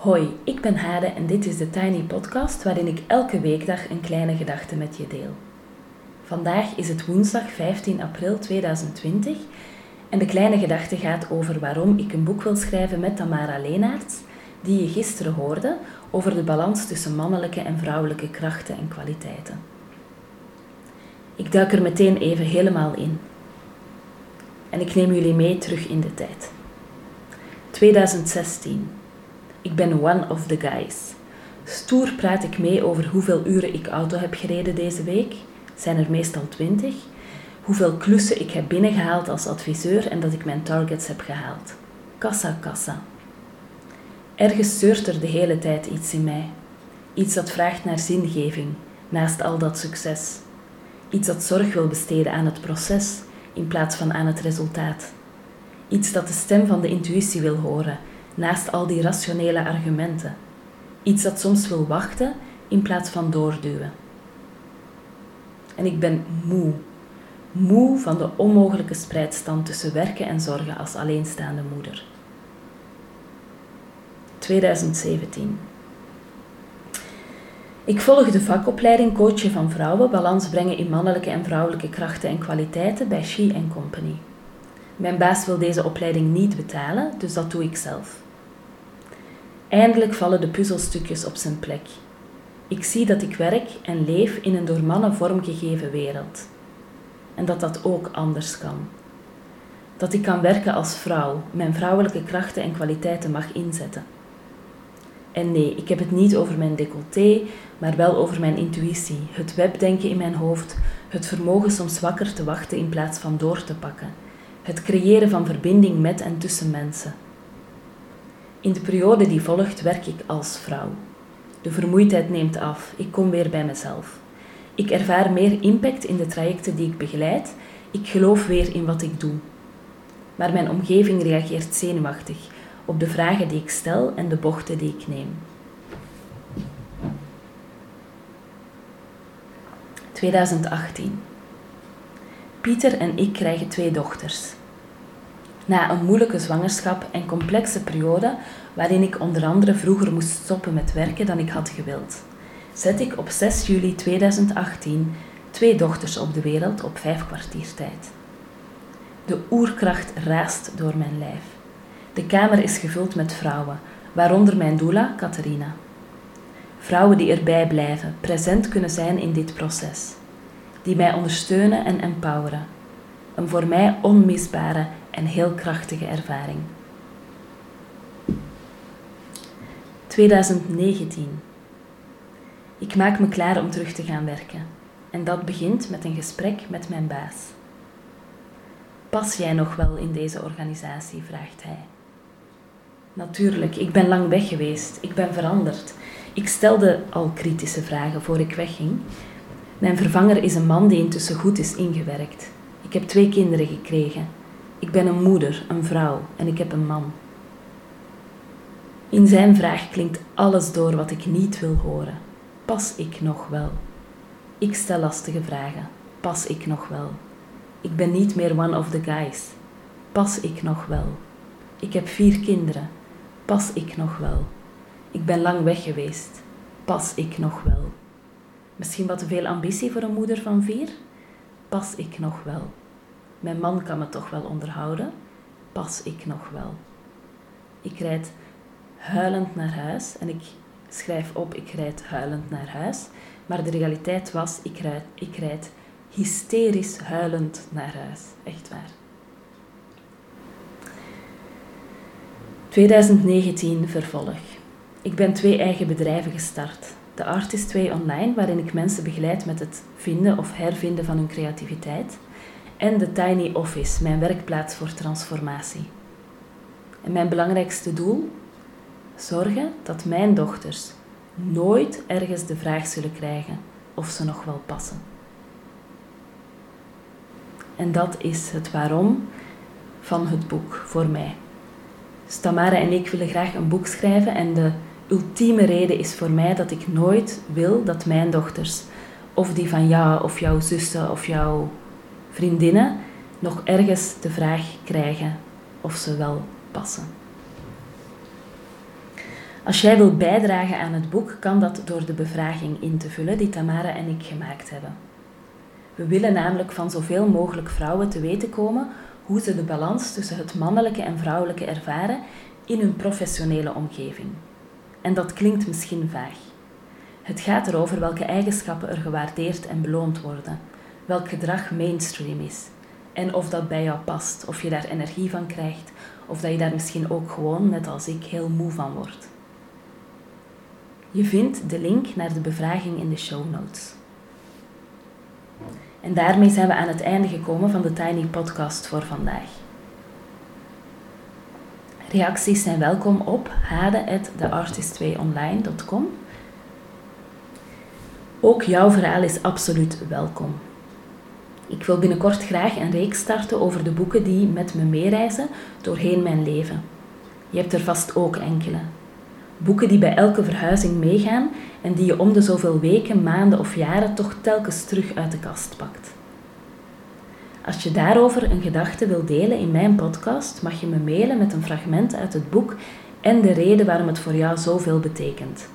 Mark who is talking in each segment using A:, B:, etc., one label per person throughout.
A: Hoi, ik ben Hade en dit is de Tiny Podcast waarin ik elke weekdag een kleine gedachte met je deel. Vandaag is het woensdag 15 april 2020 en de kleine gedachte gaat over waarom ik een boek wil schrijven met Tamara Leenaerts, die je gisteren hoorde over de balans tussen mannelijke en vrouwelijke krachten en kwaliteiten. Ik duik er meteen even helemaal in. En ik neem jullie mee terug in de tijd. 2016. Ik ben one of the guys. Stoer praat ik mee over hoeveel uren ik auto heb gereden deze week. Zijn er meestal 20. Hoeveel klussen ik heb binnengehaald als adviseur en dat ik mijn targets heb gehaald. Kassa, kassa. Ergens zeurt er de hele tijd iets in mij. Iets dat vraagt naar zingeving, naast al dat succes. Iets dat zorg wil besteden aan het proces in plaats van aan het resultaat. Iets dat de stem van de intuïtie wil horen, naast al die rationele argumenten. Iets dat soms wil wachten in plaats van doorduwen. En ik ben moe. Moe van de onmogelijke spreidstand tussen werken en zorgen als alleenstaande moeder. 2017. Ik volg de vakopleiding Coachen van Vrouwen, balans brengen in mannelijke en vrouwelijke krachten en kwaliteiten bij She Company. Mijn baas wil deze opleiding niet betalen, dus dat doe ik zelf. Eindelijk vallen de puzzelstukjes op zijn plek. Ik zie dat ik werk en leef in een door mannen vormgegeven wereld. En dat dat ook anders kan. Dat ik kan werken als vrouw, mijn vrouwelijke krachten en kwaliteiten mag inzetten. En nee, ik heb het niet over mijn decolleté, maar wel over mijn intuïtie, het webdenken in mijn hoofd, het vermogen soms wakker te wachten in plaats van door te pakken, het creëren van verbinding met en tussen mensen. In de periode die volgt werk ik als vrouw. De vermoeidheid neemt af, ik kom weer bij mezelf. Ik ervaar meer impact in de trajecten die ik begeleid, ik geloof weer in wat ik doe. Maar mijn omgeving reageert zenuwachtig op de vragen die ik stel en de bochten die ik neem. 2018. Pieter en ik krijgen twee dochters. Na een moeilijke zwangerschap en complexe periode, waarin ik onder andere vroeger moest stoppen met werken dan ik had gewild, zet ik op 6 juli 2018 twee dochters op de wereld op vijf kwartiertijd. De oerkracht raast door mijn lijf. De kamer is gevuld met vrouwen, waaronder mijn doula, Catharina. Vrouwen die erbij blijven, present kunnen zijn in dit proces. Die mij ondersteunen en empoweren. Een voor mij onmisbare en heel krachtige ervaring. 2019. Ik maak me klaar om terug te gaan werken. En dat begint met een gesprek met mijn baas. Pas jij nog wel in deze organisatie? vraagt hij. Natuurlijk, ik ben lang weg geweest. Ik ben veranderd. Ik stelde al kritische vragen voor ik wegging. Mijn vervanger is een man die intussen goed is ingewerkt. Ik heb twee kinderen gekregen. Ik ben een moeder, een vrouw en ik heb een man. In zijn vraag klinkt alles door wat ik niet wil horen. Pas ik nog wel? Ik stel lastige vragen. Pas ik nog wel? Ik ben niet meer one of the guys. Pas ik nog wel? Ik heb vier kinderen. Pas ik nog wel? Ik ben lang weg geweest. Pas ik nog wel? Misschien wat te veel ambitie voor een moeder van vier? Pas ik nog wel? Mijn man kan me toch wel onderhouden? Pas ik nog wel? Ik rijd huilend naar huis en ik schrijf op, ik rijd huilend naar huis. Maar de realiteit was, ik rijd, ik rijd hysterisch huilend naar huis. Echt waar. 2019 vervolg. Ik ben twee eigen bedrijven gestart. De Artist Way Online, waarin ik mensen begeleid met het vinden of hervinden van hun creativiteit. En de Tiny Office, mijn werkplaats voor transformatie. En mijn belangrijkste doel? Zorgen dat mijn dochters nooit ergens de vraag zullen krijgen of ze nog wel passen. En dat is het waarom van het boek voor mij. Stamara en ik willen graag een boek schrijven en de ultieme reden is voor mij dat ik nooit wil dat mijn dochters, of die van jou of jouw zussen of jouw vriendinnen, nog ergens de vraag krijgen of ze wel passen. Als jij wilt bijdragen aan het boek, kan dat door de bevraging in te vullen die Tamara en ik gemaakt hebben. We willen namelijk van zoveel mogelijk vrouwen te weten komen hoe ze de balans tussen het mannelijke en vrouwelijke ervaren in hun professionele omgeving. En dat klinkt misschien vaag. Het gaat erover welke eigenschappen er gewaardeerd en beloond worden, welk gedrag mainstream is en of dat bij jou past, of je daar energie van krijgt, of dat je daar misschien ook gewoon, net als ik, heel moe van wordt. Je vindt de link naar de bevraging in de show notes. En daarmee zijn we aan het einde gekomen van de Tiny Podcast voor vandaag. Reacties zijn welkom op hade.theartist2online.com. Ook jouw verhaal is absoluut welkom. Ik wil binnenkort graag een reeks starten over de boeken die met me meereizen doorheen mijn leven. Je hebt er vast ook enkele. Boeken die bij elke verhuizing meegaan en die je om de zoveel weken, maanden of jaren toch telkens terug uit de kast pakt. Als je daarover een gedachte wilt delen in mijn podcast, mag je me mailen met een fragment uit het boek en de reden waarom het voor jou zoveel betekent.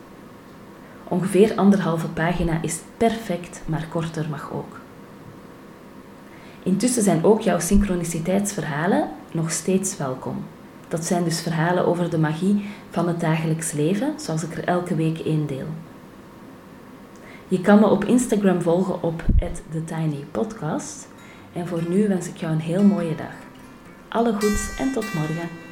A: Ongeveer anderhalve pagina is perfect, maar korter mag ook. Intussen zijn ook jouw synchroniciteitsverhalen nog steeds welkom. Dat zijn dus verhalen over de magie van het dagelijks leven, zoals ik er elke week één deel. Je kan me op Instagram volgen op @thetinypodcast. En voor nu wens ik jou een heel mooie dag. Alle goeds en tot morgen.